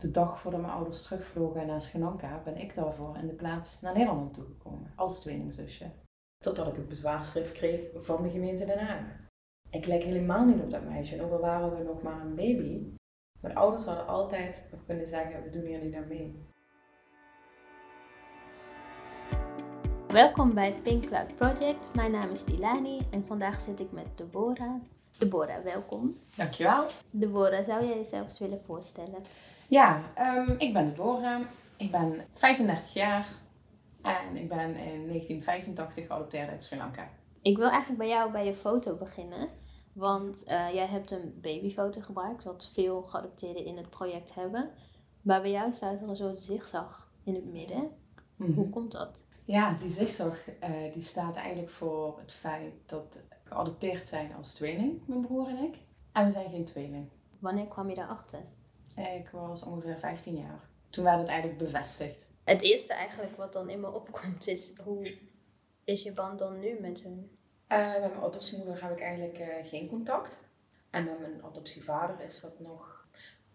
De dag voordat mijn ouders terugvlogen naar Sri Lanka ben ik daarvoor in de plaats naar Nederland toegekomen als tweelingzusje. Totdat ik het bezwaarschrift kreeg van de gemeente Den Haag. Ik leek helemaal niet op dat meisje, ook al waren we nog maar een baby. Mijn ouders hadden altijd nog kunnen zeggen, we doen hier niet aan mee. Welkom bij Pink Cloud Project. Mijn naam is Dilani en vandaag zit ik met Deborah. Deborah, welkom. Dankjewel. Deborah, zou jij jezelf eens willen voorstellen? Ja, ehm, ik ben Deborah. Ik ben 35 jaar en ik ben in 1985 geadopteerd uit Sri Lanka. Ik wil eigenlijk bij jou bij je foto beginnen. Want eh, jij hebt een babyfoto gebruikt, wat veel geadopteerden in het project hebben. Maar bij jou staat er een soort zigzag in het midden. Mhm. Hoe komt dat? Ja, die zigzag eh, die staat eigenlijk voor het feit dat we geadopteerd zijn als tweeling, mijn broer en ik. En we zijn geen tweeling. Wanneer kwam je daarachter? Ik was ongeveer 15 jaar. Toen werd het eigenlijk bevestigd. Het eerste eigenlijk wat dan in me opkomt is, hoe is je band dan nu met hun? Eh, met mijn adoptiemoeder heb ik eigenlijk eh, geen contact. En met mijn adoptievader is dat nog,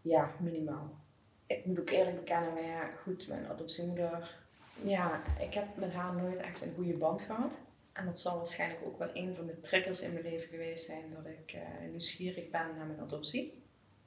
ja, minimaal. Ik moet ook eerlijk bekennen, maar ja, goed, mijn adoptiemoeder, ja, ik heb met haar nooit echt een goede band gehad. En dat zal waarschijnlijk ook wel een van de triggers in mijn leven geweest zijn dat ik eh, nieuwsgierig ben naar mijn adoptie.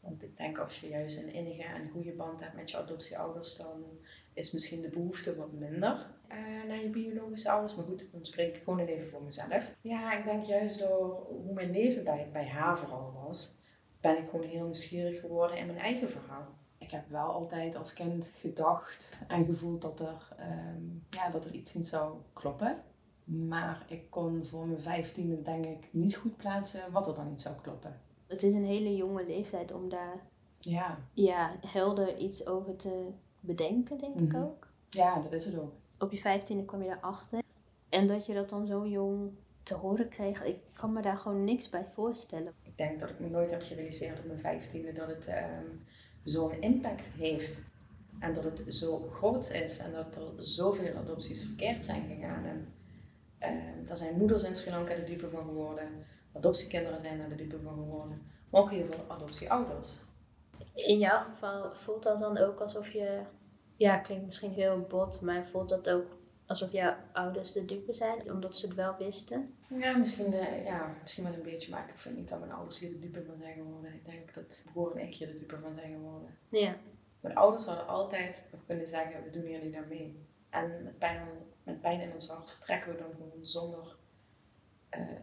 Want ik denk als je juist een innige en goede band hebt met je adoptieouders, dan is misschien de behoefte wat minder eh, naar je biologische ouders. Maar goed, dan spreek ik gewoon even voor mezelf. Ja, ik denk juist door hoe mijn leven bij, bij haar vooral was, ben ik gewoon heel nieuwsgierig geworden in mijn eigen verhaal. Ik heb wel altijd als kind gedacht en gevoeld dat er, ehm, ja, dat er iets niet zou kloppen. Maar ik kon voor mijn vijftiende denk ik niet goed plaatsen wat er dan niet zou kloppen. Het is een hele jonge leeftijd om daar Ja, ja, helder iets over te bedenken, denk ik Mhm. ook. ja dat is het ook. Op je vijftiende kwam je daarachter. En dat je dat dan zo jong te horen kreeg, ik kan me daar gewoon niks bij voorstellen. Ik denk dat ik me nooit heb gerealiseerd op mijn vijftiende dat het ehm, zo'n impact heeft. En dat het zo groot is en dat er zoveel adopties verkeerd zijn gegaan. En ehm, daar zijn moeders in Sri Lanka de dupe van geworden. Adoptiekinderen zijn daar de dupe van geworden. Maar ook heel veel adoptieouders. In jouw geval voelt dat dan ook alsof je, ja, klinkt misschien heel bot, maar voelt dat ook alsof jouw ouders de dupe zijn, omdat ze het wel wisten? Ja, misschien, eh, ja, misschien wel een beetje, maar ik vind niet dat mijn ouders hier de dupe van zijn geworden. Ik denk dat broer en ik hier de dupe van zijn geworden. Ja. Mijn ouders hadden altijd kunnen zeggen, we doen hier niet aan mee. En met pijn, met pijn in ons hart vertrekken we dan gewoon zonder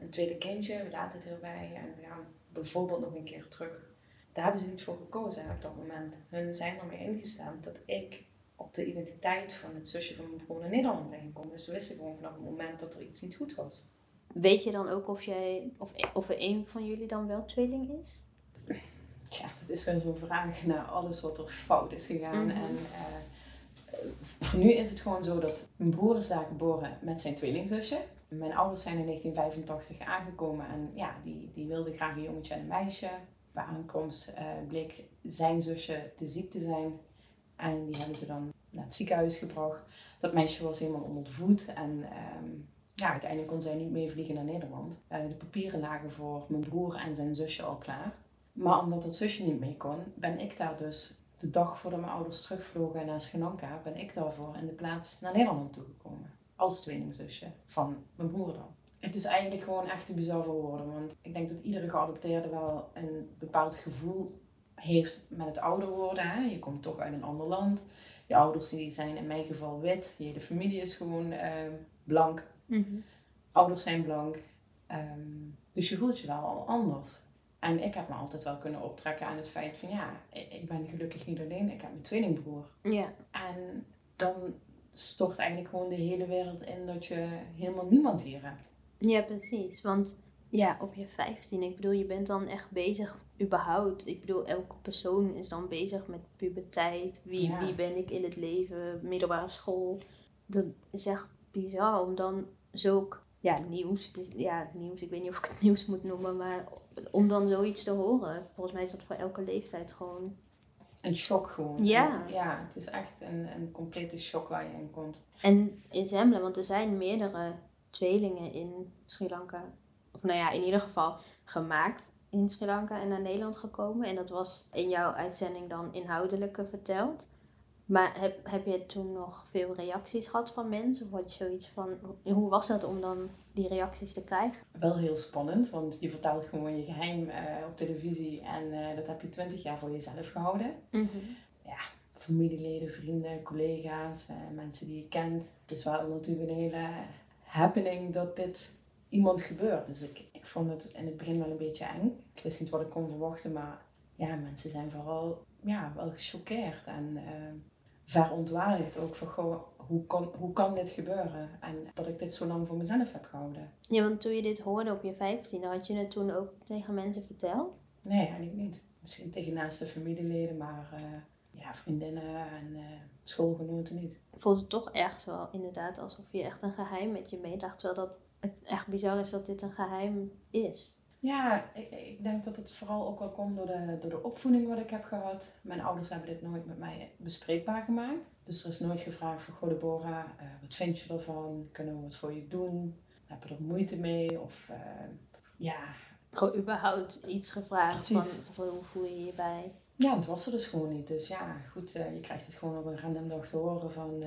een tweede kindje. We laten het hierbij en we gaan bijvoorbeeld nog een keer terug. Daar hebben ze niet voor gekozen op dat moment. Hun zijn ermee ingestemd dat ik op de identiteit van het zusje van mijn broer naar Nederland ben gekomen. Dus we wisten gewoon vanaf het moment dat er iets niet goed was. Weet je dan ook of, jij, of, of er een van jullie dan wel tweeling is? Tja, dat is wel zo'n vraag naar alles wat er fout is gegaan. Mhm. En eh, voor nu is het gewoon zo dat mijn broer is daar geboren met zijn tweelingzusje. Mijn ouders zijn in 1985 aangekomen en ja, die, die wilden graag een jongetje en een meisje. Bij aankomst eh, bleek zijn zusje te ziek te zijn. En die hebben ze dan naar het ziekenhuis gebracht. Dat meisje was helemaal onder de voet en ehm, ja, uiteindelijk kon zij niet meer vliegen naar Nederland. Eh, de papieren lagen voor mijn broer en zijn zusje al klaar. Maar omdat het zusje niet mee kon, ben ik daar dus de dag voordat mijn ouders terugvlogen naar Sri Lanka, ben ik daarvoor in de plaats naar Nederland toegekomen. Als tweelingzusje van mijn broer dan. Het is eigenlijk gewoon echt te bizar voor woorden, want ik denk dat iedere geadopteerde wel een bepaald gevoel heeft met het ouder worden. Hè? Je komt toch uit een ander land. Je ouders die zijn in mijn geval wit. Je hele familie is gewoon eh, blank. Ouders zijn blank. Ehm, dus je voelt je wel al anders. En ik heb me altijd wel kunnen optrekken aan het feit van ja, ik ik ben gelukkig niet alleen. Ik heb mijn tweelingbroer. Ja. En dan stort eigenlijk gewoon de hele wereld in dat je helemaal niemand hier hebt. Ja, precies. Want ja, op je 15, ik bedoel, je bent dan echt bezig überhaupt. Ik bedoel, elke persoon is dan bezig met puberteit. Wie, Ja. wie ben ik in het leven, middelbare school. Dat is echt bizar om dan zulk, ja, nieuws. Ja, nieuws, ik weet niet of ik het nieuws moet noemen, maar om dan zoiets te horen. Volgens mij is dat voor elke leeftijd gewoon. Een shock gewoon. Ja. Ja, het is echt een, een complete shock waar je in komt. En in Zembla, want er zijn meerdere tweelingen in Sri Lanka. Of nou ja, in ieder geval gemaakt. in Sri Lanka en naar Nederland gekomen. En dat was in jouw uitzending dan inhoudelijke verteld. Maar heb, heb je toen nog veel reacties gehad van mensen? Of had je zoiets van, hoe was dat om dan die reacties te krijgen? Wel heel spannend, want je vertelt gewoon je geheim uh, op televisie en uh, dat heb je twintig jaar voor jezelf gehouden. Mhm. Ja, familieleden, vrienden, collega's, uh, mensen die je kent. Het is wel natuurlijk een hele happening dat dit iemand gebeurt. Dus ik, ik vond het in het begin wel een beetje eng. Ik wist niet wat ik kon verwachten, maar ja, mensen zijn vooral ja, wel gechoqueerd en verontwaardigd ook van goh, hoe, kan, hoe kan dit gebeuren? En dat ik dit zo lang voor mezelf heb gehouden. Ja, want toen je dit hoorde op je 15, had je het toen ook tegen mensen verteld? Nee, eigenlijk niet. Misschien tegen naaste familieleden, maar uh, ja, vriendinnen en uh, schoolgenoten niet. Voelt het toch echt wel inderdaad alsof je echt een geheim met je meedraagt, terwijl dat het echt bizar is dat dit een geheim is. Ja, ik, ik, denk dat het vooral ook wel komt door de, door de opvoeding wat ik heb gehad. Mijn ouders hebben dit nooit met mij bespreekbaar gemaakt. Dus er is nooit gevraagd van, goh Deborah, uh, wat vind je ervan? Kunnen we wat voor je doen? Heb je er moeite mee? Of uh, ja... Gewoon überhaupt iets gevraagd van, van, hoe voel je je bij? Ja, het was er dus gewoon niet. Dus ja, goed, uh, je krijgt het gewoon op een random dag te horen van,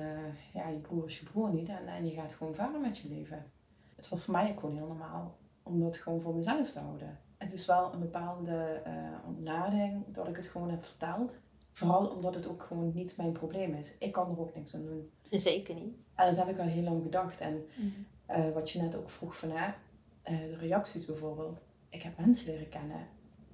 ja, je broer is je broer niet. En, en je gaat gewoon verder met je leven. Het was voor mij ook gewoon heel normaal om dat gewoon voor mezelf te houden. Het is wel een bepaalde uh, ontlading dat ik het gewoon heb verteld. Vooral omdat het ook gewoon niet mijn probleem is. Ik kan er ook niks aan doen. Zeker niet. En dat heb ik al heel lang gedacht. En uh, wat je net ook vroeg van uh, de reacties bijvoorbeeld. Ik heb mensen leren kennen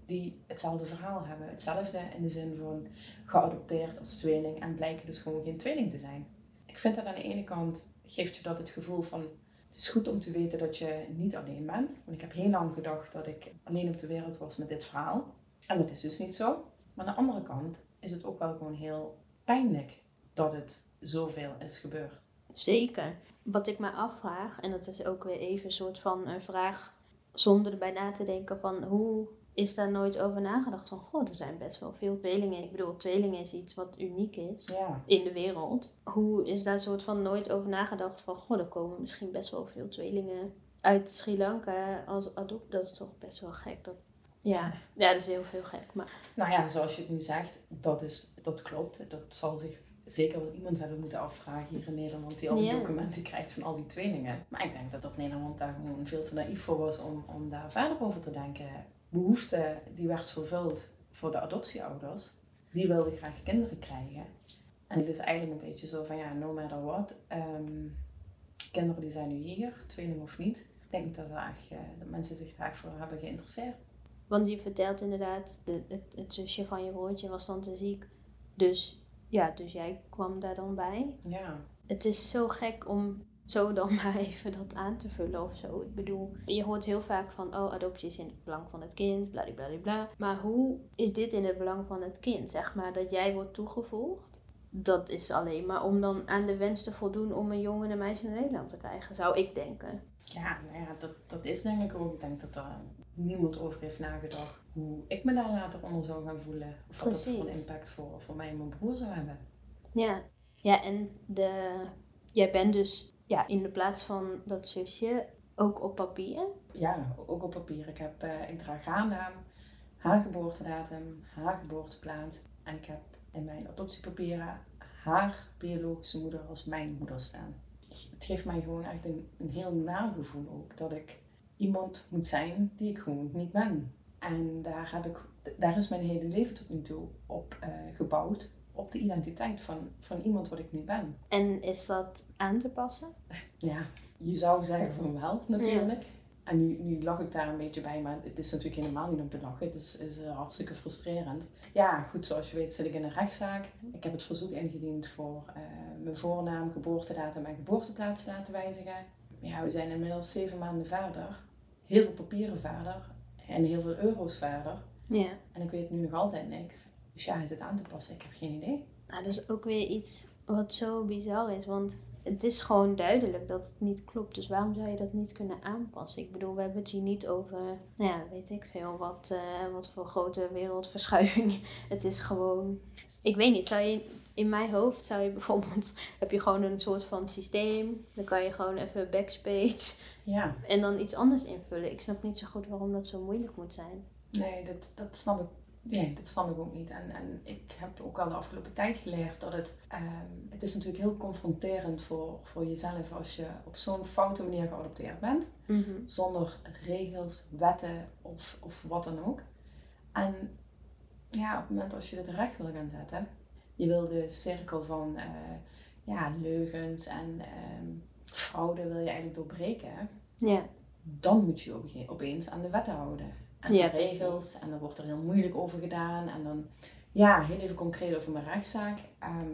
die hetzelfde verhaal hebben. Hetzelfde in de zin van geadopteerd als tweeling en blijken dus gewoon geen tweeling te zijn. Ik vind dat aan de ene kant geeft je dat het gevoel van het is goed om te weten dat je niet alleen bent. Want ik heb heel lang gedacht dat ik alleen op de wereld was met dit verhaal. En dat is dus niet zo. Maar aan de andere kant is het ook wel gewoon heel pijnlijk dat het zoveel is gebeurd. Zeker. Wat ik me afvraag, en dat is ook weer even een soort van een vraag zonder erbij na te denken van hoe is daar nooit over nagedacht van, goh, er zijn best wel veel tweelingen. Ik bedoel, tweelingen is iets wat uniek is ja. in de wereld. Hoe is daar soort van nooit over nagedacht van, goh, er komen misschien best wel veel tweelingen uit Sri Lanka als adopt. Dat is toch best wel gek. Dat, ja. ja, dat is heel veel gek. Maar... Nou ja, zoals je het nu zegt, dat, is, dat klopt. Dat zal zich zeker wel iemand hebben moeten afvragen hier in Nederland die al die documenten krijgt van al die tweelingen. Maar ik denk dat dat Nederland daar gewoon veel te naïef voor was om, om daar verder over te denken behoefte die werd vervuld voor de adoptieouders. Die wilden graag kinderen krijgen. En het is eigenlijk een beetje zo van ja, no matter what. Um, kinderen die zijn nu hier, tweeling of niet. Ik denk dat, graag, uh, dat mensen zich graag voor hebben geïnteresseerd. Want je vertelt inderdaad, de, het, het, zusje van je broertje was dan te ziek. Dus ja, dus jij kwam daar dan bij. Ja. Het is zo gek om zo dan maar even dat aan te vullen of zo. Ik bedoel, je hoort heel vaak van, oh, adoptie is in het belang van het kind, bla. Maar hoe is dit in het belang van het kind? Zeg maar dat jij wordt toegevoegd. Dat is alleen maar om dan aan de wens te voldoen om een jongen en een meisje naar Nederland te krijgen, zou ik denken. Ja, nou ja, dat, dat is denk ik ook. Ik denk dat er niemand over heeft nagedacht hoe ik me daar later onder zou gaan voelen. Of wat dat voor een impact voor, voor mij en mijn broer zou hebben. Ja, ja en de, jij bent dus ja, in de plaats van dat zusje ook op papier? Ja, ook op papier. Ik, heb, uh, ik draag haar geboortedatum, haar geboorteplaats. En ik heb in mijn adoptiepapieren haar biologische moeder als mijn moeder staan. Het geeft mij gewoon echt een, een heel nagevoel ook dat ik iemand moet zijn die ik gewoon niet ben. En daar, heb ik, daar is mijn hele leven tot nu toe op uh, gebouwd op de identiteit van, van iemand wat ik nu ben. En is dat aan te passen? Ja, je zou zeggen van wel natuurlijk. En nu, nu lach ik daar een beetje bij, maar het is natuurlijk helemaal niet om te lachen. Het is, is uh, hartstikke frustrerend. Ja, goed, zoals je weet zit ik in een rechtszaak. Ik heb het verzoek ingediend voor uh, mijn voornaam, geboortedatum en geboorteplaats te laten wijzigen. Ja, we zijn inmiddels zeven maanden verder. Heel veel papieren verder. En heel veel euro's verder. Ja. En ik weet nu nog altijd niks. Dus ja, is het aan te passen? Ik heb geen idee. Nou, dat is ook weer iets wat zo bizar is. Want het is gewoon duidelijk dat het niet klopt. Dus waarom zou je dat niet kunnen aanpassen? Ik bedoel, we hebben het hier niet over, nou ja, weet ik veel, wat, uh, wat voor grote wereldverschuiving. Het is gewoon, ik weet niet, zou je in mijn hoofd zou je bijvoorbeeld, heb je gewoon een soort van systeem. Dan kan je gewoon even backspace ja. en dan iets anders invullen. Ik snap niet zo goed waarom dat zo moeilijk moet zijn. Nee, dat, dat snap ik. Nee, dat snap ik ook niet. En, en ik heb ook al de afgelopen tijd geleerd dat het... ehm, het is natuurlijk heel confronterend voor, voor jezelf als je op zo'n foute manier geadopteerd bent. Mhm. Zonder regels, wetten of, of wat dan ook. En ja, op het moment als je dit recht wil gaan zetten... Je wil de cirkel van eh, ja, leugens en ehm, fraude wil je eigenlijk doorbreken Ja. dan moet je op- opeens aan de wetten houden. En Ja, de regels. En dan wordt er heel moeilijk over gedaan. En dan, ja, heel even concreet over mijn rechtszaak. Ehm,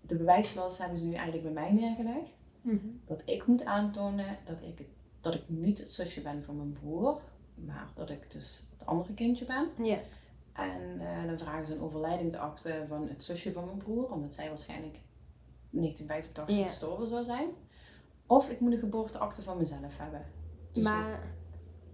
de bewijslast hebben ze nu eigenlijk bij mij neergelegd. Mhm. Dat ik moet aantonen dat ik, dat ik niet het zusje ben van mijn broer. Maar dat ik dus het andere kindje ben. Ja. En eh, dan vragen ze een overlijdingsakte van het zusje van mijn broer. Omdat zij waarschijnlijk 1985 Ja. gestorven zou zijn. Of ik moet een geboorteakte van mezelf hebben. Dus Maar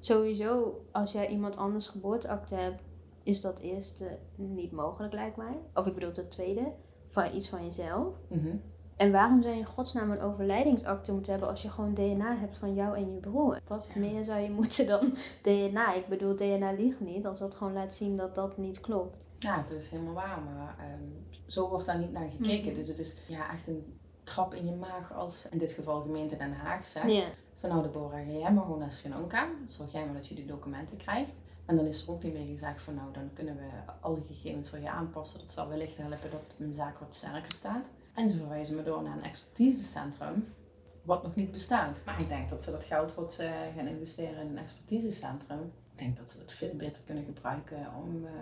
sowieso, als jij iemand anders geboorteakte hebt, is dat eerste niet mogelijk, lijkt mij. Of ik bedoel, dat tweede, van iets van jezelf. Mhm. En waarom zou je in godsnaam een overlijdingsakte moeten hebben als je gewoon DNA hebt van jou en je broer? Wat Ja. meer zou je moeten dan DNA? Ik bedoel, DNA liegt niet als dat gewoon laat zien dat dat niet klopt. Ja, dat is helemaal waar, maar ehm, zo wordt daar niet naar gekeken. Mhm. Dus het is ja, echt een trap in je maag als in dit geval gemeente Den Haag zegt. Van nou Deborah, jij maar gewoon naar Sri Lanka. Zorg jij maar dat je die documenten krijgt. En dan is er ook niet meer gezegd van nou dan kunnen we alle gegevens voor je aanpassen. Dat zal wellicht helpen dat mijn zaak wat sterker staat. En ze verwijzen me door naar een expertisecentrum. Wat nog niet bestaat. Maar ik denk dat ze dat geld wat ze gaan investeren in een expertisecentrum. Ik denk dat ze het veel beter kunnen gebruiken om eh,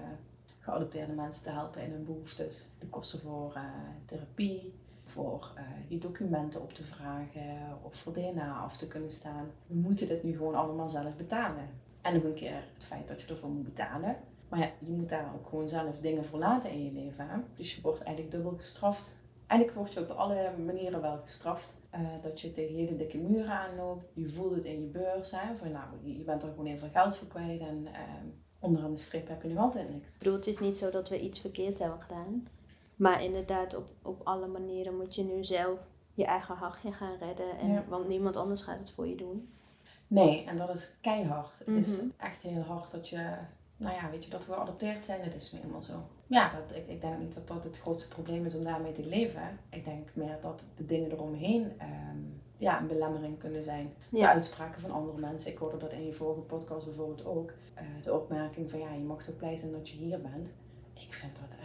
geadopteerde mensen te helpen in hun behoeftes. De kosten voor eh, therapie, voor eh, die documenten op te vragen of voor DNA af te kunnen staan. We moeten dit nu gewoon allemaal zelf betalen. En nog een keer het feit dat je ervoor moet betalen. Maar ja, je moet daar ook gewoon zelf dingen voor laten in je leven. Hè? Dus je wordt eigenlijk dubbel gestraft. Eigenlijk word je op alle manieren wel gestraft. Eh, dat je tegen hele dikke muren aanloopt. Je voelt het in je beurs. Hè? Nou, je je bent er gewoon heel veel geld voor kwijt. En ehm, onderaan de streep heb je nog altijd niks. Ik bedoel, het is niet zo dat we iets verkeerd hebben gedaan. Maar inderdaad, op, op alle manieren moet je nu zelf je eigen hachje gaan redden. En, Ja. Want niemand anders gaat het voor je doen. Nee, en dat is keihard. Het is Mhm. echt heel hard dat je, nou ja, weet je, dat we geadopteerd zijn, dat is nu eenmaal zo. Ja, dat, ik, ik denk niet dat dat het grootste probleem is om daarmee te leven. Ik denk meer dat de dingen eromheen ehm, ja, een belemmering kunnen zijn. De uitspraken van andere mensen. Ik hoorde dat in je vorige podcast bijvoorbeeld ook. Eh, de opmerking van, ja, je mag toch blij zijn dat je hier bent. Ik vind dat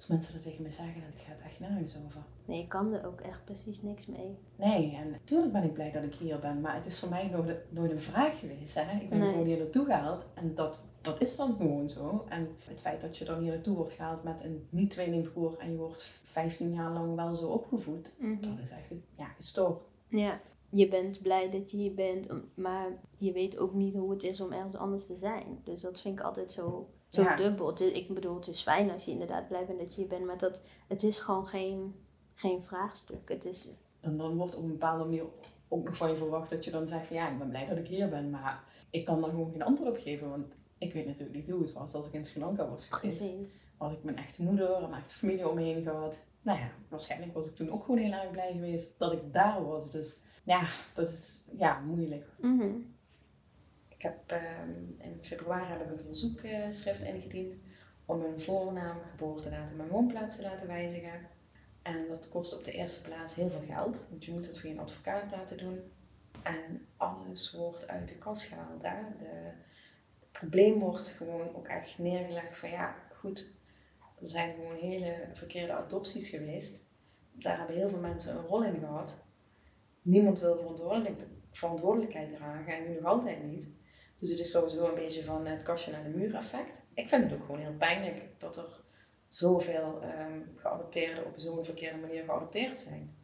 als mensen dat tegen me zeggen, dat gaat echt nergens over. Nee, ik kan er ook echt precies niks mee. Nee, en natuurlijk ben ik blij dat ik hier ben, maar het is voor mij nooit, nooit een vraag geweest. Hè? Ik ben Nee. gewoon hier naartoe gehaald en dat, dat is dan gewoon zo. En het feit dat je dan hier naartoe wordt gehaald met een niet-tweelingbroer en je wordt 15 jaar lang wel zo opgevoed, dat is echt ja, gestoord. Ja, je bent blij dat je hier bent, maar je weet ook niet hoe het is om ergens anders te zijn. Dus dat vind ik altijd zo, zo Ja. dubbel. Het is- ik bedoel, het is fijn als je inderdaad blij bent dat je hier bent, maar dat, het is gewoon geen, geen vraagstuk. Het is, Dan, dan wordt op een bepaalde manier ook nog van je verwacht dat je dan zegt van ja, ik ben blij dat ik hier ben, maar ik kan daar gewoon geen antwoord op geven, want ik weet natuurlijk niet hoe het was als ik in Sri Lanka was geweest. precies. had ik mijn echte moeder en mijn echte familie om me heen gehad. Nou ja, waarschijnlijk was ik toen ook gewoon heel erg blij geweest dat ik daar was. Dus ja, dat is ja, moeilijk. Mhm. Ik heb ehm, in februari heb ik een verzoekschrift ingediend om mijn voornaam, geboortedatum en woonplaats te laten wijzigen. En dat kost op de eerste plaats heel veel geld, want je moet het via een advocaat laten doen. En alles wordt uit de kas gehaald. De, het probleem wordt gewoon ook echt neergelegd van ja, goed, er zijn gewoon hele verkeerde adopties geweest. Daar hebben heel veel mensen een rol in gehad. Niemand wil verantwoordelijk, verantwoordelijkheid dragen en nu nog altijd niet. Dus het is sowieso een beetje van het kastje naar de muur effect. Ik vind het ook gewoon heel pijnlijk dat er zoveel ehm geadopteerden op zo'n verkeerde manier geadopteerd zijn.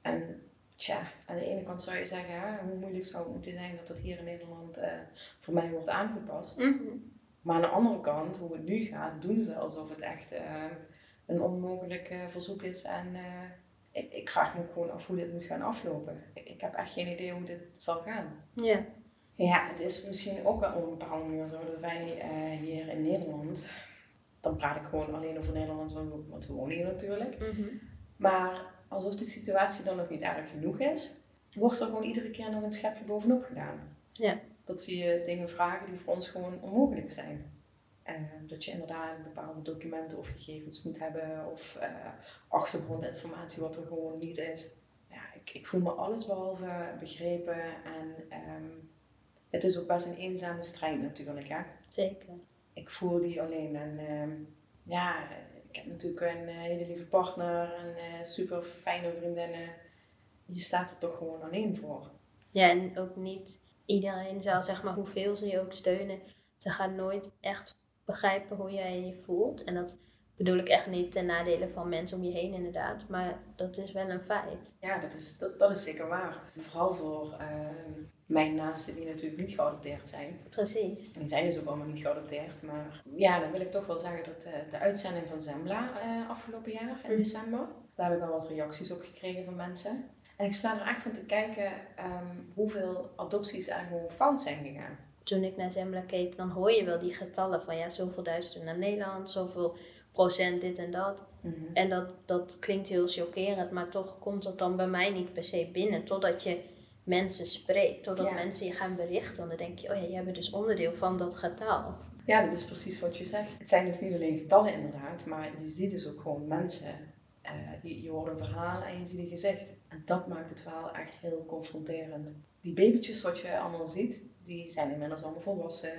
En tja, aan de ene kant zou je zeggen, hoe moeilijk zou het moeten zijn dat dat hier in Nederland eh, voor mij wordt aangepast. Mhm. Maar aan de andere kant, hoe het nu gaat, doen ze alsof het echt eh, een onmogelijk verzoek is. En eh, ik, ik vraag me gewoon af hoe dit moet gaan aflopen. Ik, ik heb echt geen idee hoe dit zal gaan. Ja. Ja, het is misschien ook wel op een bepaalde manier zo dat wij eh, hier in Nederland, dan praat ik gewoon alleen over Nederland, want we wonen hier natuurlijk. Mhm. Maar alsof de situatie dan nog niet erg genoeg is, wordt er gewoon iedere keer nog een schepje bovenop gedaan. Ja. dat ze je dingen vragen die voor ons gewoon onmogelijk zijn. En dat je inderdaad bepaalde documenten of gegevens moet hebben of uh, achtergrondinformatie wat er gewoon niet is. Ja, ik, ik voel me alles behalve begrepen en ehm, het is ook best een eenzame strijd natuurlijk. Hè? Zeker. Ik voel die alleen en ehm, ja, ik heb natuurlijk een eh, hele lieve partner en uh, super fijne vriendinnen. Je staat er toch gewoon alleen voor. Ja, en ook niet iedereen zal, zeg maar, hoeveel ze je ook steunen, ze gaan nooit echt begrijpen hoe jij je voelt. En dat bedoel ik echt niet ten nadele van mensen om je heen, inderdaad. Maar dat is wel een feit. Ja, dat is, dat, dat is zeker waar. Vooral voor ehm, mijn naasten die natuurlijk niet geadopteerd zijn. Precies. En die zijn dus ook allemaal niet geadopteerd. Maar ja, dan wil ik toch wel zeggen dat de, de uitzending van Zembla uh, afgelopen jaar in mhm. december, daar heb ik wel wat reacties op gekregen van mensen. En ik sta er echt van te kijken ehm, hoeveel adopties er gewoon fout zijn gegaan. Toen ik naar Zembla keek, dan hoor je wel die getallen van ja, zoveel duizenden naar Nederland, zoveel procent dit en dat. Mhm. En dat, dat klinkt heel chockerend, maar toch komt dat dan bij mij niet per se binnen. Totdat je mensen spreekt, totdat mensen je gaan berichten. dan denk je, oh ja, jij bent dus onderdeel van dat getal. Ja, dat is precies wat je zegt. Het zijn dus niet alleen getallen inderdaad, maar je ziet dus ook gewoon mensen. Uh, je, je hoort een verhaal en je ziet een gezicht. En dat maakt het wel echt heel confronterend. Die babytjes wat je allemaal ziet, die zijn inmiddels allemaal volwassen.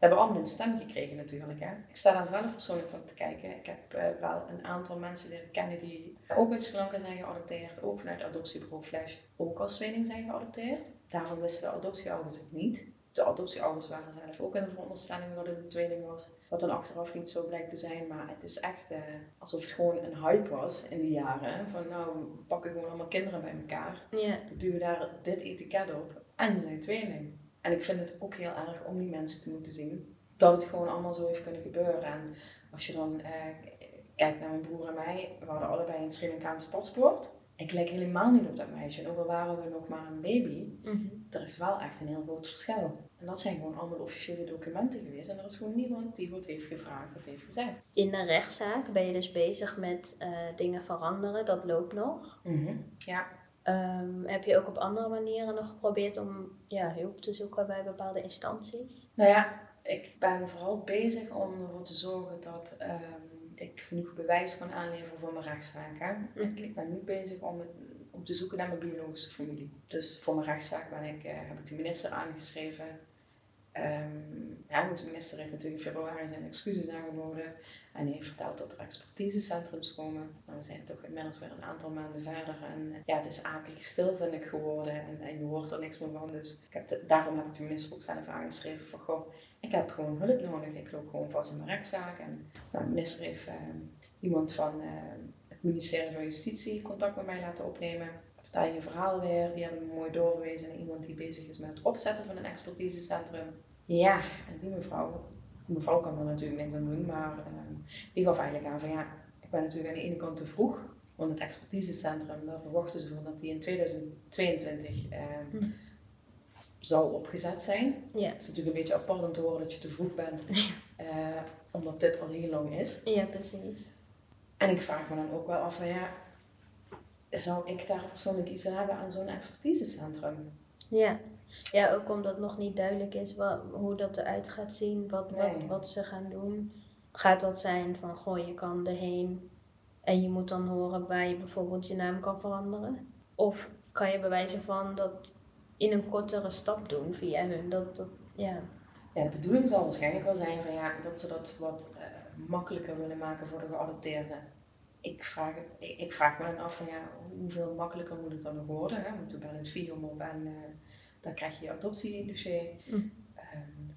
En hebben allemaal een stem gekregen natuurlijk. Hè. Ik sta daar zelf persoonlijk van te kijken. Ik heb uh, wel een aantal mensen leren kennen die ook uit Sri Lanka zijn geadopteerd. Ook vanuit adoptiebureau Flash ook als tweeling zijn geadopteerd. Daarvan wisten de adoptieouders het niet. De adoptieouders waren zelf ook in de veronderstelling dat het een tweeling was. Wat dan achteraf niet zo blijkt te zijn. Maar het is echt uh, alsof het gewoon een hype was in die jaren. Van nou, we pakken gewoon allemaal kinderen bij elkaar. Ja. Dan duwen daar dit etiket op. En ze zijn tweeling. En ik vind het ook heel erg om die mensen te moeten zien. Dat het gewoon allemaal zo heeft kunnen gebeuren. En als je dan eh, kijkt naar mijn broer en mij, we hadden allebei een Sri Lankaans paspoort. Ik lijk helemaal niet op dat meisje. En ook al waren we nog maar een baby, mm er is wel echt een heel groot verschil. En dat zijn gewoon allemaal officiële documenten geweest. En er is gewoon niemand die wat heeft gevraagd of heeft gezegd. In de rechtszaak ben je dus bezig met uh, dingen veranderen. Dat loopt nog. Mhm. Ja. Um, heb je ook op andere manieren nog geprobeerd om ja, hulp te zoeken bij bepaalde instanties? Nou ja, ik ben vooral bezig om ervoor te zorgen dat um, ik genoeg bewijs kan aanleveren voor mijn rechtszaak. Mm. Ik, ben nu bezig om, om te zoeken naar mijn biologische familie. Dus voor mijn rechtszaak ben ik, uh, heb ik de minister aangeschreven. Um, ja, de minister heeft natuurlijk in februari zijn excuses aangeboden. En heeft verteld dat er expertisecentrums komen. Nou, we zijn toch inmiddels weer een aantal maanden verder. En ja, het is akelig stil, vind ik, geworden. En, en je hoort er niks meer van. Dus ik heb daarom heb ik de minister ook zelf aangeschreven van... Goh, ik heb gewoon hulp nodig. Ik loop gewoon vast in mijn rechtszaak. En nou, de minister heeft uh, iemand van uh, het ministerie van Justitie contact met mij laten opnemen. Vertel je verhaal weer. Die hebben me mooi doorgewezen naar iemand die bezig is met het opzetten van een expertisecentrum. Ja, en die mevrouw mevrouw kan er natuurlijk niks aan doen, maar uh, die gaf eigenlijk aan van ja, ik ben natuurlijk aan de ene kant te vroeg, want het expertisecentrum, daar verwachten ze van dat die in 2022 uh, hm. zal opgezet zijn. Ja. Het is natuurlijk een beetje apart om te horen dat je te vroeg bent, uh, omdat dit al heel lang is. Ja, precies. En ik vraag me dan ook wel af van ja, zou ik daar persoonlijk iets aan hebben aan zo'n expertisecentrum? Ja. Ja, ook omdat nog niet duidelijk is wat, hoe dat eruit gaat zien, wat, wat, wat ze gaan doen. Gaat dat zijn van, goh, je kan erheen en je moet dan horen waar je bijvoorbeeld je naam kan veranderen? Of kan je bewijzen van dat in een kortere stap doen via hun? Dat, dat, ja. ja, de bedoeling zal waarschijnlijk wel zijn van, ja, dat ze dat wat uh, makkelijker willen maken voor de geadopteerden. Ik vraag, ik, ik, vraag me dan af van, ja, hoeveel makkelijker moet het dan nog worden? Hè? Want we bellen het film op en... Uh, dan krijg je je adoptiedossier. Mm. Um,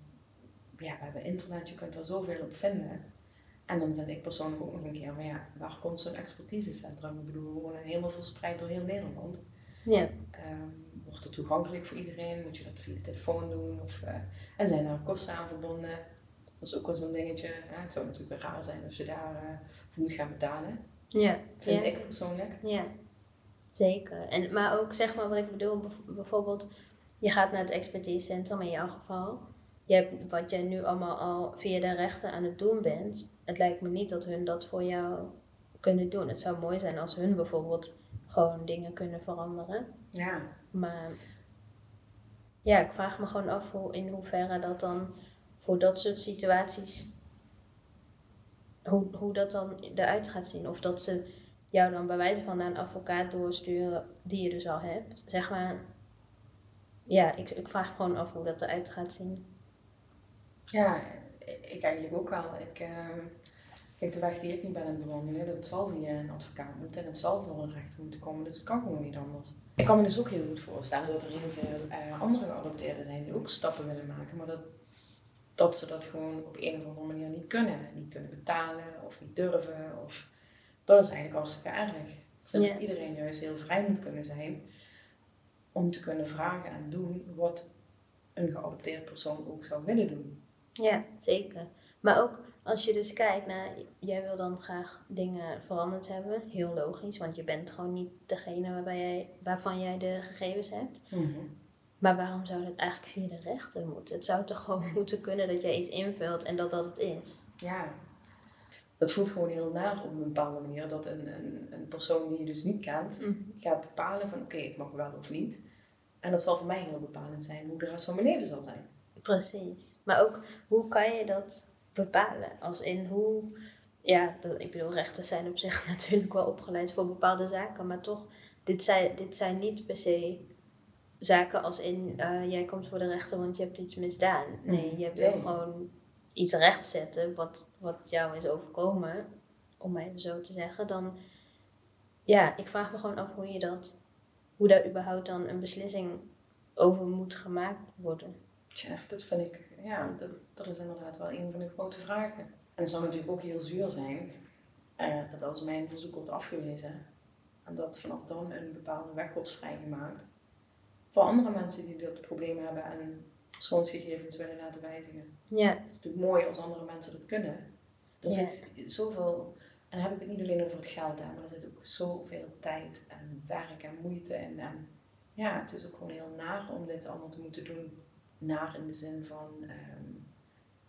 ja, we hebben internet, je kunt er zoveel op vinden. En dan vind ik persoonlijk ook nog een keer van ja, waar komt zo'n expertisecentrum? Ik bedoel, we wonen helemaal verspreid door heel Nederland. Ja. Um, wordt het toegankelijk voor iedereen? Moet je dat via de telefoon doen? Of, uh, en zijn er kosten aan verbonden? Dat is ook wel zo'n dingetje. Ja, het zou natuurlijk raar zijn als je daar uh, voor moet gaan betalen. Ja. Vind ik persoonlijk. Ja, zeker. En, maar ook zeg maar wat ik bedoel, bijvoorbeeld je gaat naar het expertisecentrum in jouw geval. Je hebt wat jij nu allemaal al via de rechter aan het doen bent. Het lijkt me niet dat hun dat voor jou kunnen doen. Het zou mooi zijn als hun bijvoorbeeld gewoon dingen kunnen veranderen. Ja. Maar ja, ik vraag me gewoon af hoe, in hoeverre dat dan voor dat soort situaties, hoe, hoe dat dan eruit gaat zien. Of dat ze jou dan bij wijze van naar een advocaat doorsturen die je dus al hebt. Zeg maar, ja, ik, ik vraag gewoon af hoe dat eruit gaat zien. Ja, ik eigenlijk ook wel. Ik, ehm, kijk, de weg die ik nu ben aan het bewandelen, dat zal via een advocaat moeten en het zal voor een rechter moeten komen. Dus het kan gewoon niet anders. Ik kan me dus ook heel goed voorstellen dat er heel veel eh, andere geadopteerden zijn die ook stappen willen maken, maar dat, dat ze dat gewoon op een of andere manier niet kunnen. Niet kunnen betalen of niet durven. Of, dat is eigenlijk hartstikke erg. Ik vind Ja. dat iedereen juist heel vrij moet kunnen zijn om te kunnen vragen en doen wat een geadopteerde persoon ook zou willen doen. Ja, zeker. Maar ook als je dus kijkt naar, jij wil dan graag dingen veranderd hebben, heel logisch, want je bent gewoon niet degene waarbij jij, waarvan jij de gegevens hebt. Maar waarom zou dat eigenlijk via de rechter moeten? Het zou toch gewoon moeten kunnen dat jij iets invult en dat dat het is. Ja, dat voelt gewoon heel naar op een bepaalde manier. Dat een, een, een persoon die je dus niet kent, gaat bepalen van oké, ik mag wel of niet. En dat zal voor mij heel bepalend zijn hoe de rest van mijn leven zal zijn. Precies. Maar ook, hoe kan je dat bepalen? Als in hoe, ja, dat, ik bedoel, rechters zijn op zich natuurlijk wel opgeleid voor bepaalde zaken, maar toch, dit zijn, dit zijn niet per se zaken als in, eh, jij komt voor de rechter want je hebt iets misdaan. Nee, je wil Nee. gewoon iets rechtzetten wat, wat jou is overkomen, om even zo te zeggen. Dan, ja, ik vraag me gewoon af hoe je dat, hoe daar überhaupt dan een beslissing over moet gemaakt worden. Tja, dat vind ik, ja, dat, dat is inderdaad wel een van de grote vragen. En het zou natuurlijk ook heel zuur zijn eh, dat als mijn verzoek wordt afgewezen en dat vanaf dan een bepaalde weg wordt vrijgemaakt voor andere mensen die dat probleem hebben en persoonsgegevens willen laten wijzigen. Ja, Het is natuurlijk mooi als andere mensen dat kunnen. Er Ja. zit zoveel, en dan heb ik het niet alleen over het geld aan, maar er zit ook zoveel tijd en werk en moeite in. En ja, het is ook gewoon heel naar om dit allemaal te moeten doen. Naar in de zin van ehm,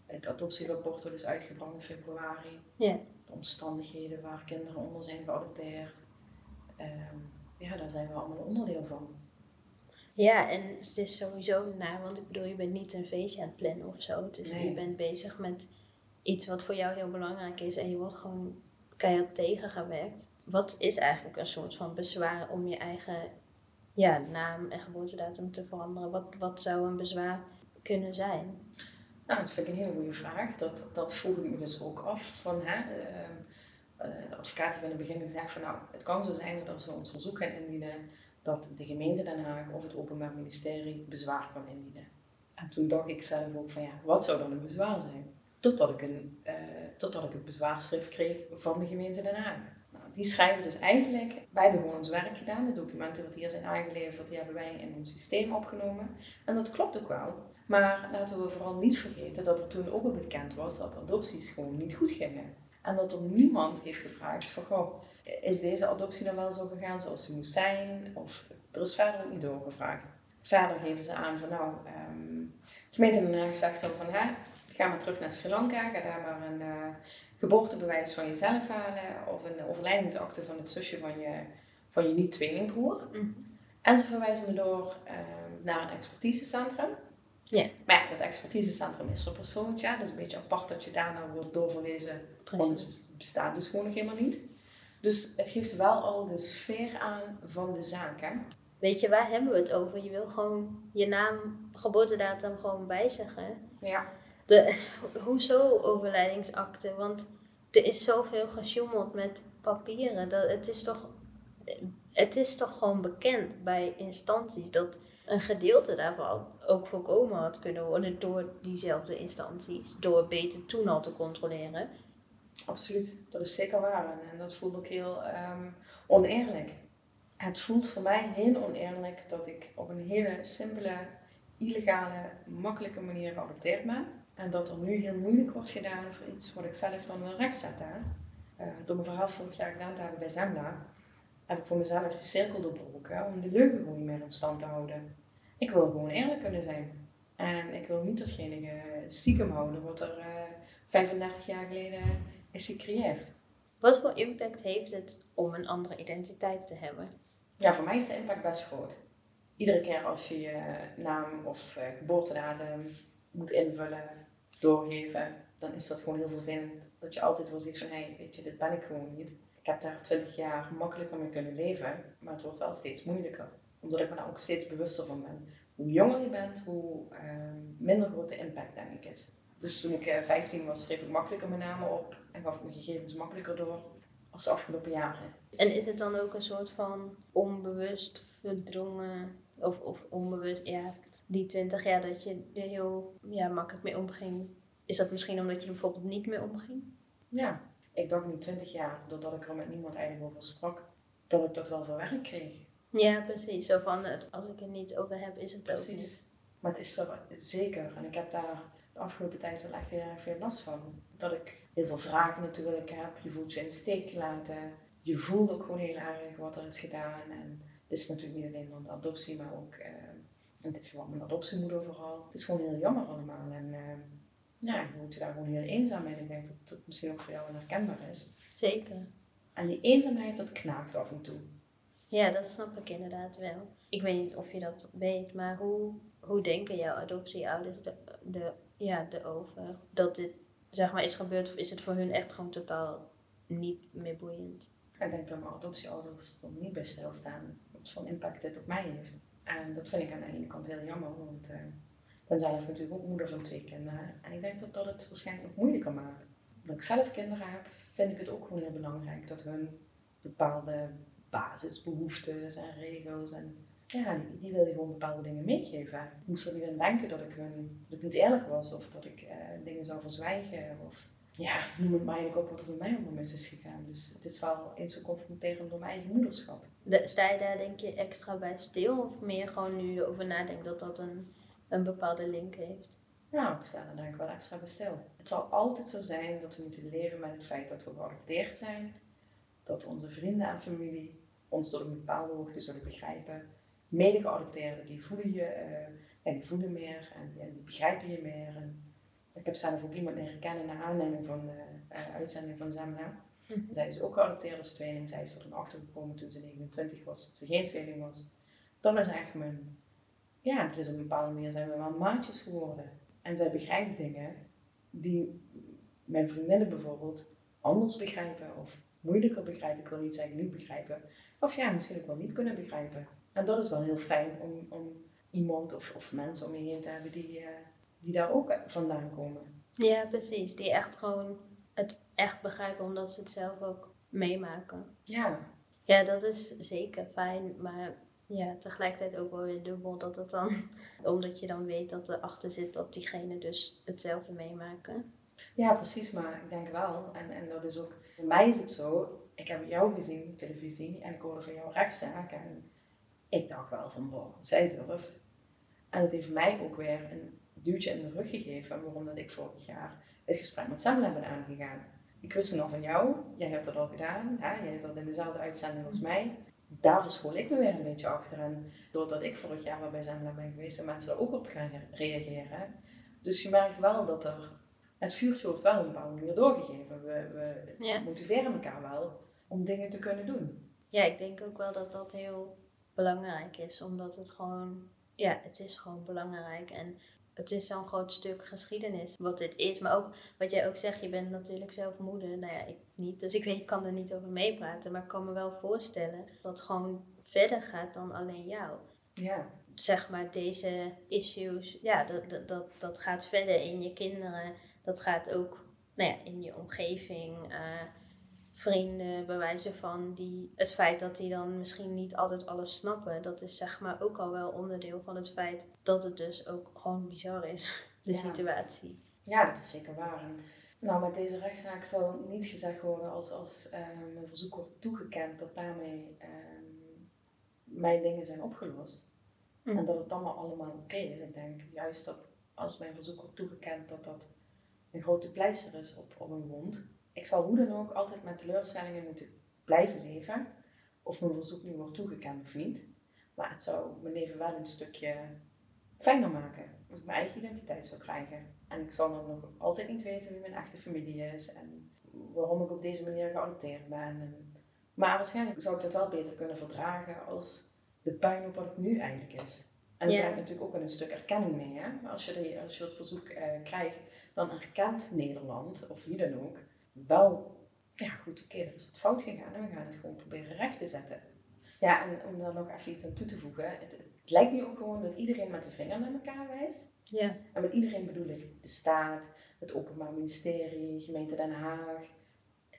het adoptierapport dat is uitgebracht in februari. Ja. De omstandigheden waar kinderen onder zijn geadopteerd. Ehm, ja, daar zijn we allemaal onderdeel van. Ja, en het is sowieso naar, want ik bedoel, je bent niet een feestje aan het plannen of zo. Het is, Nee. Je bent bezig met iets wat voor jou heel belangrijk is en je wordt gewoon keihard tegengewerkt. Wat is eigenlijk een soort van bezwaar om je eigen ja, naam en geboortedatum te veranderen? Wat, wat zou een bezwaar kunnen zijn? Nou, dat vind ik een hele goede vraag. Dat, dat vroeg ik me dus ook af. Van, hè, ehm, eh, de advocaat heeft in het begin gezegd van nou, het kan zo zijn dat als we ons verzoek gaan indienen, dat de gemeente Den Haag of het Openbaar Ministerie bezwaar kan indienen. En toen dacht ik zelf ook van ja, wat zou dan een bezwaar zijn? Totdat ik, een, eh, totdat ik het bezwaarschrift kreeg van de gemeente Den Haag. Nou, die schrijven dus eigenlijk, wij hebben gewoon ons werk gedaan, de documenten die hier zijn aangeleverd, die hebben wij in ons systeem opgenomen. En dat klopt ook wel. Maar laten we vooral niet vergeten dat er toen ook al bekend was dat adopties gewoon niet goed gingen. En dat er niemand heeft gevraagd van, goh, is deze adoptie dan wel zo gegaan zoals ze moest zijn? Of er is verder ook niet doorgevraagd. Verder geven ze aan van, nou, ehm, de gemeente Den Haag zegt dan van, hè, ga maar terug naar Sri Lanka, ga daar maar een eh, geboortebewijs van jezelf halen of een overlijdensakte van het zusje van je, van je niet-tweelingbroer. Mhm. En ze verwijzen me door ehm, naar een expertisecentrum. Ja. Maar ja, dat expertisecentrum is er pas volgend jaar. Dus een beetje apart dat je daar nou wordt doorverwezen. Want het bestaat dus gewoon nog helemaal niet. Dus het geeft wel al de sfeer aan van de zaak. Hè? Weet je, waar hebben we het over? Je wil gewoon je naam, geboortedatum gewoon bijzeggen. Ja. De, hoezo overlijdingsakte? Want er is zoveel gesjoemeld met papieren. Dat, het, is toch, het is toch gewoon bekend bij instanties dat een gedeelte daarvan ook voorkomen had kunnen worden door diezelfde instanties. Door beter toen al te controleren. Absoluut, dat is zeker waar. En, dat voelt ook heel ehm, oneerlijk. Het voelt voor mij heel oneerlijk dat ik op een hele simpele, illegale, makkelijke manier geadopteerd ben. En dat er nu heel moeilijk wordt gedaan voor iets wat ik zelf dan wil rechtzetten. Eh, door mijn verhaal vorig jaar gedaan te hebben bij Zembla, heb ik voor mezelf de cirkel doorbroken om de leugen gewoon niet meer in stand te houden. Ik wil gewoon eerlijk kunnen zijn. En ik wil niet datgene eh, stiekem houden wat er eh 35 jaar geleden is gecreëerd. Wat voor impact heeft het om een andere identiteit te hebben? Ja, voor mij is de impact best groot. iedere keer als je je naam of uh, geboortedatum moet invullen, doorgeven, dan is dat gewoon heel vervelend. Dat je altijd wel ziet van, hé, hey, weet je, dit ben ik gewoon niet. Ik heb daar twintig jaar makkelijker mee kunnen leven, maar het wordt wel steeds moeilijker. Omdat ik me daar ook steeds bewuster van ben. Hoe jonger je bent, hoe uh, minder grote impact denk ik is. Dus toen ik uh, eh, 15 was, schreef ik makkelijker mijn namen op en gaf ik mijn gegevens makkelijker door als de afgelopen jaren. En is het dan ook een soort van onbewust verdrongen, of, of onbewust, ja, die 20 jaar dat je er heel ja, makkelijk mee omging? Is dat misschien omdat je er bijvoorbeeld niet mee omging? Ja, ik dacht nu 20 jaar, doordat ik er met niemand eigenlijk over sprak, dat ik dat wel verwerkt kreeg. Ja, precies. Zo van, als ik er niet over heb, is het precies. ook niet. Maar het is er zeker. En ik heb daar de afgelopen tijd wel echt heel erg veel last van. Dat ik heel veel vragen natuurlijk heb. Je voelt je in de steek gelaten. Je voelt ook gewoon heel erg wat er is gedaan. En dit is natuurlijk niet alleen van de adoptie, maar ook uh, in dit geval mijn adoptiemoeder vooral. Het is gewoon heel jammer allemaal. En uh, ja, je voelt je daar gewoon heel eenzaam in. Ik denk dat het misschien ook voor jou herkenbaar is. Zeker. En die eenzaamheid, dat knaagt af en toe. Ja, dat snap ik inderdaad wel. Ik weet niet of je dat weet, maar hoe, hoe denken jouw adoptieouders de, de, ja, erover? Dat dit zeg maar is gebeurd of is het voor hun echt gewoon totaal niet meer boeiend? Ik denk dat mijn adoptieouders er niet bij stilstaan wat voor impact dit op mij heeft. En dat vind ik aan de ene kant heel jammer, want uh, ik ben zelf natuurlijk ook moeder van twee kinderen. En ik denk dat dat het waarschijnlijk nog moeilijker maakt. Omdat ik zelf kinderen heb, vind ik het ook gewoon heel belangrijk dat hun bepaalde basisbehoeftes en regels en ja, die, wil je gewoon bepaalde dingen meegeven. Ik moest er niet denken dat ik, hun, dat ik niet eerlijk was of dat ik uh, dingen zou verzwijgen. Of ja, noem het maar eigenlijk op wat er bij mij onder mis is gegaan. Dus het is wel eens zo confronterend door mijn eigen moederschap. sta je daar denk je extra bij stil of meer gewoon nu over nadenken dat dat een, een bepaalde link heeft? Nou, ik sta er denk ik wel extra bij stil. Het zal altijd zo zijn dat we moeten leven met het feit dat we geadopteerd zijn. Dat onze vrienden en familie ons tot een bepaalde hoogte zullen begrijpen. Mede-geadopteerden, die voelen je, uh, ja, die voelen meer en, en, die begrijpen je meer. En ik heb zelf ook iemand leren kennen naar aanleiding van de uh, uitzending van Zemna. Mm Zij is ook geadopteerd als tweeling. Zij is er dan achter gekomen toen ze 29 was, dat ze geen tweeling was. Dan is echt mijn, ja, dus op een bepaalde manier zijn we wel maatjes geworden. En zij begrijpt dingen die mijn vriendinnen bijvoorbeeld anders begrijpen of moeilijker begrijpen. Ik wil niet zeggen niet begrijpen. Of ja, misschien ook wel niet kunnen begrijpen. En dat is wel heel fijn om, om iemand of, of mensen om je heen te hebben die, uh, die daar ook vandaan komen. Ja, precies. Die echt gewoon het echt begrijpen omdat ze het zelf ook meemaken. Ja. Ja, dat is zeker fijn. Maar ja, tegelijkertijd ook wel weer dubbel dat het dan, omdat je dan weet dat erachter zit dat diegene dus hetzelfde meemaken. Ja, precies, maar ik denk wel, en, en dat is ook, voor mij is het zo, ik heb jou gezien op televisie en ik hoorde van jou rechtszaken en ik dacht wel van, wow, zij durft. En het heeft mij ook weer een duwtje in de rug gegeven waarom dat ik vorig jaar het gesprek met Samuel ben aangegaan. Ik wist nog van jou, jij hebt dat al gedaan, hè? jij zat in dezelfde uitzending als mij. Daar verschool ik me weer een beetje achter. En doordat ik vorig jaar wel bij Samuel ben geweest, en mensen er ook op gaan reageren. Dus je merkt wel dat er het vuurtje wordt wel op een bepaalde manier doorgegeven. We, we motiveren elkaar wel om dingen te kunnen doen. Ja, ik denk ook wel dat dat heel belangrijk is, omdat het gewoon, ja, het is gewoon belangrijk en het is zo'n groot stuk geschiedenis wat dit is. Maar ook wat jij ook zegt, je bent natuurlijk zelf moeder. Nou ja, ik niet, dus ik weet, ik kan er niet over meepraten. Maar ik kan me wel voorstellen dat het gewoon verder gaat dan alleen jou. Ja. Zeg maar, deze issues, ja, dat, dat, dat, dat gaat verder in je kinderen dat gaat ook nou ja, in je omgeving, uh, vrienden, bewijzen van die, het feit dat die dan misschien niet altijd alles snappen. Dat is zeg maar ook al wel onderdeel van het feit dat het dus ook gewoon bizar is, de situatie. Ja, dat is zeker waar. Nou, met deze rechtszaak zal niet gezegd worden als, als uh, mijn verzoek wordt toegekend dat daarmee uh, mijn dingen zijn opgelost. Mm. En dat het dan maar allemaal oké is. Ik denk juist dat als mijn verzoek wordt toegekend, dat dat een grote pleister is op, op een wond. Ik zal hoe dan ook altijd met teleurstellingen moeten blijven leven. Of mijn verzoek nu wordt toegekend of niet. Maar het zou mijn leven wel een stukje fijner maken. Als ik mijn eigen identiteit zou krijgen. En ik zal dan nog altijd niet weten wie mijn echte familie is. En waarom ik op deze manier geadopteerd ben. En, maar waarschijnlijk zou ik dat wel beter kunnen verdragen als de pijn op wat het nu eigenlijk is. En Ja. er brengt natuurlijk ook een stuk erkenning mee. Hè? Als, je als je het verzoek eh, krijgt, dan erkent Nederland, of wie dan ook, wel, ja goed, oké, er is wat fout gegaan en we gaan het gewoon proberen recht te zetten. Ja, en om daar nog even iets aan toe te voegen, het, het lijkt nu ook gewoon dat iedereen met de vinger naar elkaar wijst. Ja. En met iedereen bedoel ik de staat, het Openbaar Ministerie, gemeente Den Haag,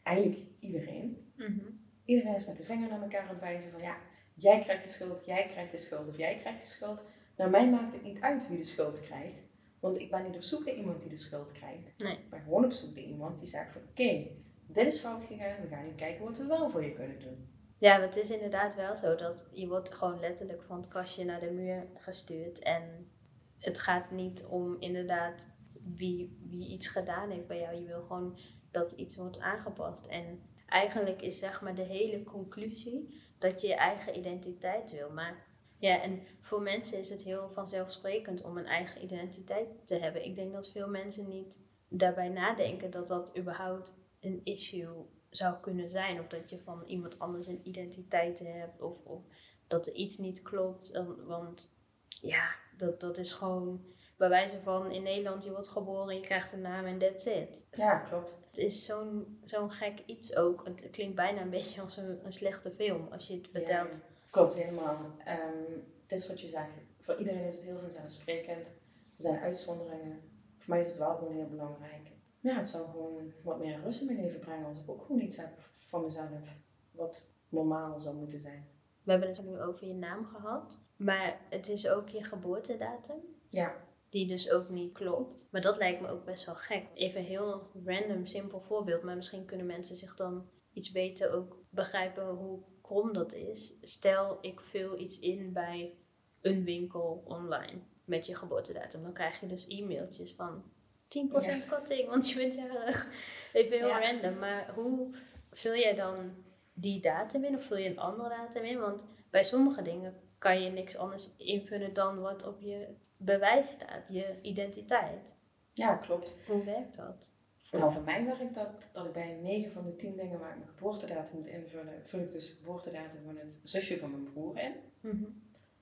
eigenlijk iedereen. Mhm. Iedereen is met de vinger naar elkaar aan het wijzen van ja, jij krijgt de schuld, jij krijgt de schuld of jij krijgt de schuld. Nou, mij maakt het niet uit wie de schuld krijgt. Want ik ben niet op zoek naar iemand die de schuld krijgt. Nee. Ik ben gewoon op zoek naar iemand die zegt van oké, dit is fout gegaan, we gaan nu kijken wat we wel voor je kunnen doen. Ja, maar het is inderdaad wel zo dat je wordt gewoon letterlijk van het kastje naar de muur gestuurd. En het gaat niet om inderdaad wie, wie iets gedaan heeft bij jou. Je wil gewoon dat iets wordt aangepast. En eigenlijk is zeg maar de hele conclusie dat je je eigen identiteit wil. Maar ja, en voor mensen is het heel vanzelfsprekend om een eigen identiteit te hebben. Ik denk dat veel mensen niet daarbij nadenken dat dat überhaupt een issue zou kunnen zijn. Of dat je van iemand anders een identiteit hebt. Of, of dat er iets niet klopt. Want ja, dat, dat is gewoon bij wijze van in Nederland, je wordt geboren, je krijgt een naam en that's it. Ja, klopt. Het is zo'n zo'n gek iets ook. Het klinkt bijna een beetje als een, een slechte film als je het vertelt. Ja, klopt helemaal. Ehm, het is wat je zegt. Voor iedereen is het heel vanzelfsprekend. Er zijn uitzonderingen. Voor mij is het wel gewoon heel belangrijk. Ja, het zou gewoon wat meer rust in mijn leven brengen als ik ook gewoon iets heb van mezelf. Wat normaal zou moeten zijn. We hebben het nu over je naam gehad. Maar het is ook je geboortedatum. Ja. Die dus ook niet klopt. Maar dat lijkt me ook best wel gek. Even een heel random, simpel voorbeeld. Maar misschien kunnen mensen zich dan iets beter ook begrijpen hoe krom dat is. Stel, ik vul iets in bij een winkel online met je geboortedatum. Dan krijg je dus e-mailtjes van 10% korting, want je bent jarig. Even heel Ja. random. Maar hoe vul jij dan die datum in? Of vul je een andere datum in? Want bij sommige dingen kan je niks anders invullen dan wat op je bewijs staat, je identiteit. Ja, klopt. Hoe werkt dat? Nou, voor mij werkt dat dat ik bij 9 van de 10 dingen waar ik mijn geboortedatum moet invullen, vul ik dus de geboortedatum van het zusje van mijn broer in.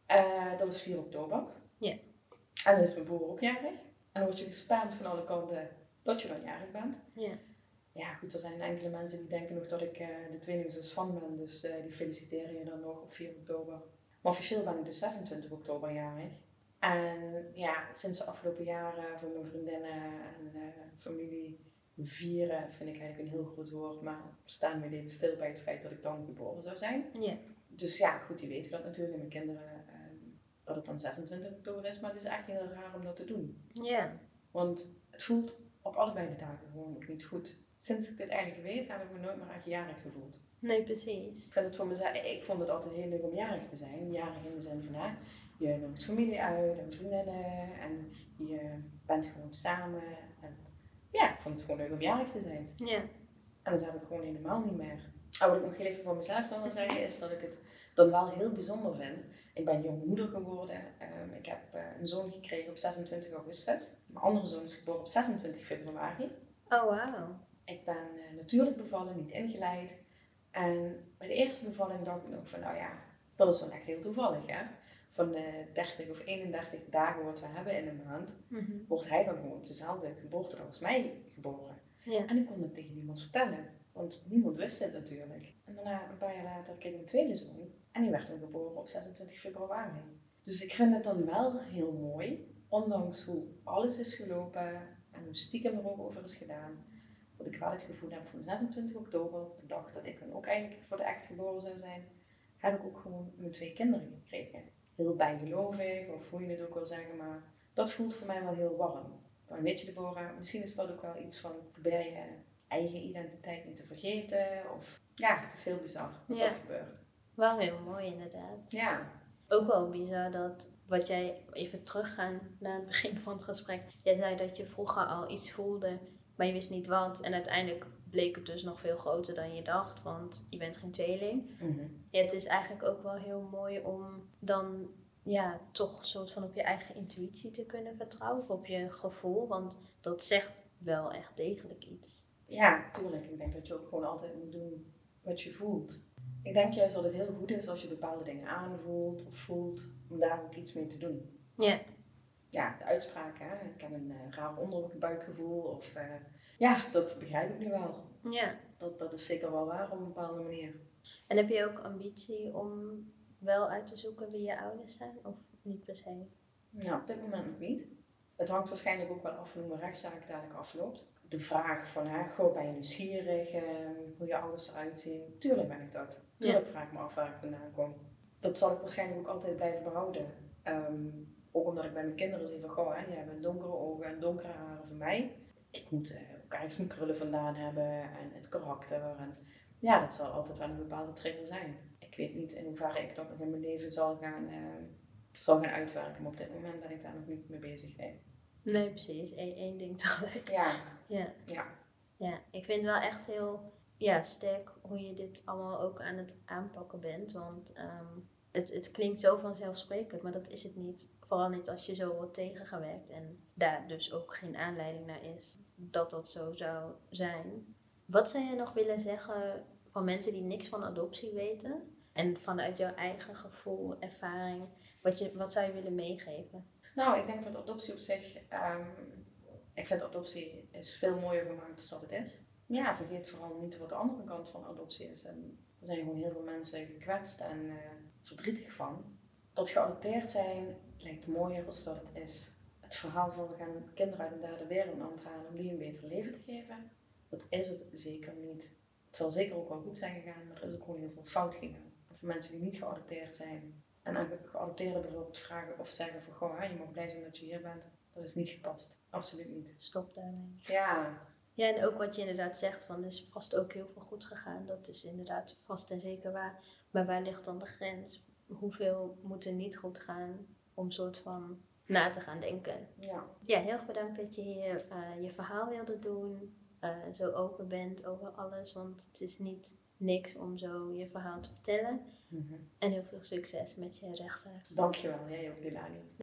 Eh, dat is 4 oktober. Ja. En dan is mijn broer ook jarig. En dan word je gespamd van alle kanten dat je dan jarig bent. Ja. Ja, goed, er zijn enkele mensen die denken nog dat ik eh, de tweelingzus van ben. Dus eh, die feliciteren je dan nog op 4 oktober. Maar officieel ben ik dus 26 oktober jarig. En ja, sinds de afgelopen jaren van mijn vriendinnen en familie vieren vind ik eigenlijk een heel groot woord. Maar staan mijn leven stil bij het feit dat ik dan geboren zou zijn. Ja. Dus ja, goed, die weten dat natuurlijk. En mijn kinderen, ehm, dat het dan 26 oktober is. Maar het is echt heel raar om dat te doen. Ja. Want het voelt op allebei de dagen gewoon ook niet goed. Sinds ik dit eigenlijk weet, heb ik me nooit meer echt jarig gevoeld. Nee, precies. Ik, vind het voor mezelf, ik vond het altijd heel leuk om jarig te zijn. Jarig in de zin van, hè, je nodigt familie uit en vriendinnen en je bent gewoon samen. Ja, ik vond het gewoon leuk om jarig te zijn. Ja. En dat heb ik gewoon helemaal niet meer. En wat ik nog heel even voor mezelf dan wil zeggen, is dat ik het dan wel heel bijzonder vind. Ik ben jonge moeder geworden. Ehm, ik heb eh, een zoon gekregen op 26 augustus. Mijn andere zoon is geboren op 26 februari. Oh, wauw. Ik ben eh, natuurlijk bevallen, niet ingeleid. En bij de eerste bevalling dacht ik nog van, nou ja, dat is dan echt heel toevallig. Hè? Van de 30 of 31 dagen wat we hebben in een maand, Mhm. wordt hij dan gewoon op dezelfde geboortedag als mij geboren. Ja. En ik kon het tegen niemand vertellen, want niemand wist het natuurlijk. En daarna, een paar jaar later, kreeg ik mijn tweede zoon. En die werd dan geboren op 26 februari. Dus ik vind het dan wel heel mooi, ondanks hoe alles is gelopen en hoe stiekem er ook over is gedaan. Dat ik wel het gevoel heb van 26 oktober, de dag dat ik dan ook eigenlijk voor de echt geboren zou zijn, heb ik ook gewoon mijn twee kinderen gekregen. Heel bijgelovig, of hoe je het ook wil zeggen, maar dat voelt voor mij wel heel warm. Van weet je Deborah, misschien is dat ook wel iets van probeer je eigen identiteit niet te vergeten. Of ja, het is heel bizar dat Ja. dat gebeurt. Wel heel mooi, inderdaad. Ja, Ook wel bizar dat, wat jij even teruggaan naar het begin van het gesprek. Jij zei dat je vroeger al iets voelde, maar je wist niet wat. En uiteindelijk bleek het dus nog veel groter dan je dacht, want je bent geen tweeling. Mhm. Ja, het is eigenlijk ook wel heel mooi om dan ja, toch een soort van op je eigen intuïtie te kunnen vertrouwen, of op je gevoel, want dat zegt wel echt degelijk iets. ja tuurlijk. Ik denk dat je ook gewoon altijd moet doen wat je voelt. Ik denk juist dat het heel goed is als je bepaalde dingen aanvoelt of voelt, om daar ook iets mee te doen. Ja. Ja, de uitspraken, hè? ik heb een uh, raar onderbuikgevoel of uh, ja, dat begrijp ik nu wel. Ja. Dat, dat is zeker wel waar op een bepaalde manier. En heb je ook ambitie om wel uit te zoeken wie je ouders zijn of niet per se? Nou, op dit moment nog niet. Het hangt waarschijnlijk ook wel af van hoe mijn rechtszaak dadelijk afloopt. De vraag van, hè, goh, ben je nieuwsgierig, uh, hoe je ouders eruit zien? Tuurlijk ben ik dat. Tuurlijk vraag ik me af waar ik vandaan kom. Dat zal ik waarschijnlijk ook altijd blijven behouden. Um, ook omdat ik bij mijn kinderen zie van, goh, hè, die hebben donkere ogen en donkere haren van mij. Ik moet ook ergens mijn krullen vandaan hebben en het karakter. En ja, dat zal altijd wel een bepaalde trigger zijn. Ik weet niet in hoeverre ik dat nog in mijn leven zal gaan, uh, zal gaan uitwerken. Maar op dit moment ben ik daar nog niet mee bezig. Nee, nee precies. Eén, één ding tegelijk. Ja. ja. Ja. Ja, ik vind wel echt heel ja, sterk hoe je dit allemaal ook aan het aanpakken bent. Want um, het, het klinkt zo vanzelfsprekend, maar dat is het niet. Vooral niet als je zo wordt tegengewerkt en daar dus ook geen aanleiding naar is dat dat zo zou zijn. Wat zou je nog willen zeggen van mensen die niks van adoptie weten? En vanuit jouw eigen gevoel, ervaring, wat, je, wat zou je willen meegeven? Nou, ik denk dat adoptie op zich, um, ik vind adoptie is veel mooier gemaakt dan dat het is. Ja, vergeet vooral niet wat de andere kant van adoptie is. En er zijn gewoon heel veel mensen gekwetst en uh, verdrietig van. Dat geadopteerd zijn lijkt mooier als dat het is. Het verhaal van we gaan kinderen uit een derde wereldland halen om die een beter leven te geven, dat is het zeker niet. Het zal zeker ook wel goed zijn gegaan, maar er is ook gewoon heel veel fout gegaan. Voor mensen die niet geadopteerd zijn. En aan geadopteerden bijvoorbeeld vragen of zeggen van goh, je mag blij zijn dat je hier bent. Dat is niet gepast. Absoluut niet. Stop daarmee. Ja. Ja, en ook wat je inderdaad zegt, van is vast ook heel veel goed gegaan. Dat is inderdaad vast en zeker waar. Maar waar ligt dan de grens? Hoeveel moet er niet goed gaan om soort van na te gaan denken? Ja. Ja, heel erg bedankt dat je hier uh, je verhaal wilde doen. Uh, zo open bent over alles, want het is niet niks om zo je verhaal te vertellen. Mm -hmm. En heel veel succes met je rechtszaak. Dankjewel, jij ook, Dilani.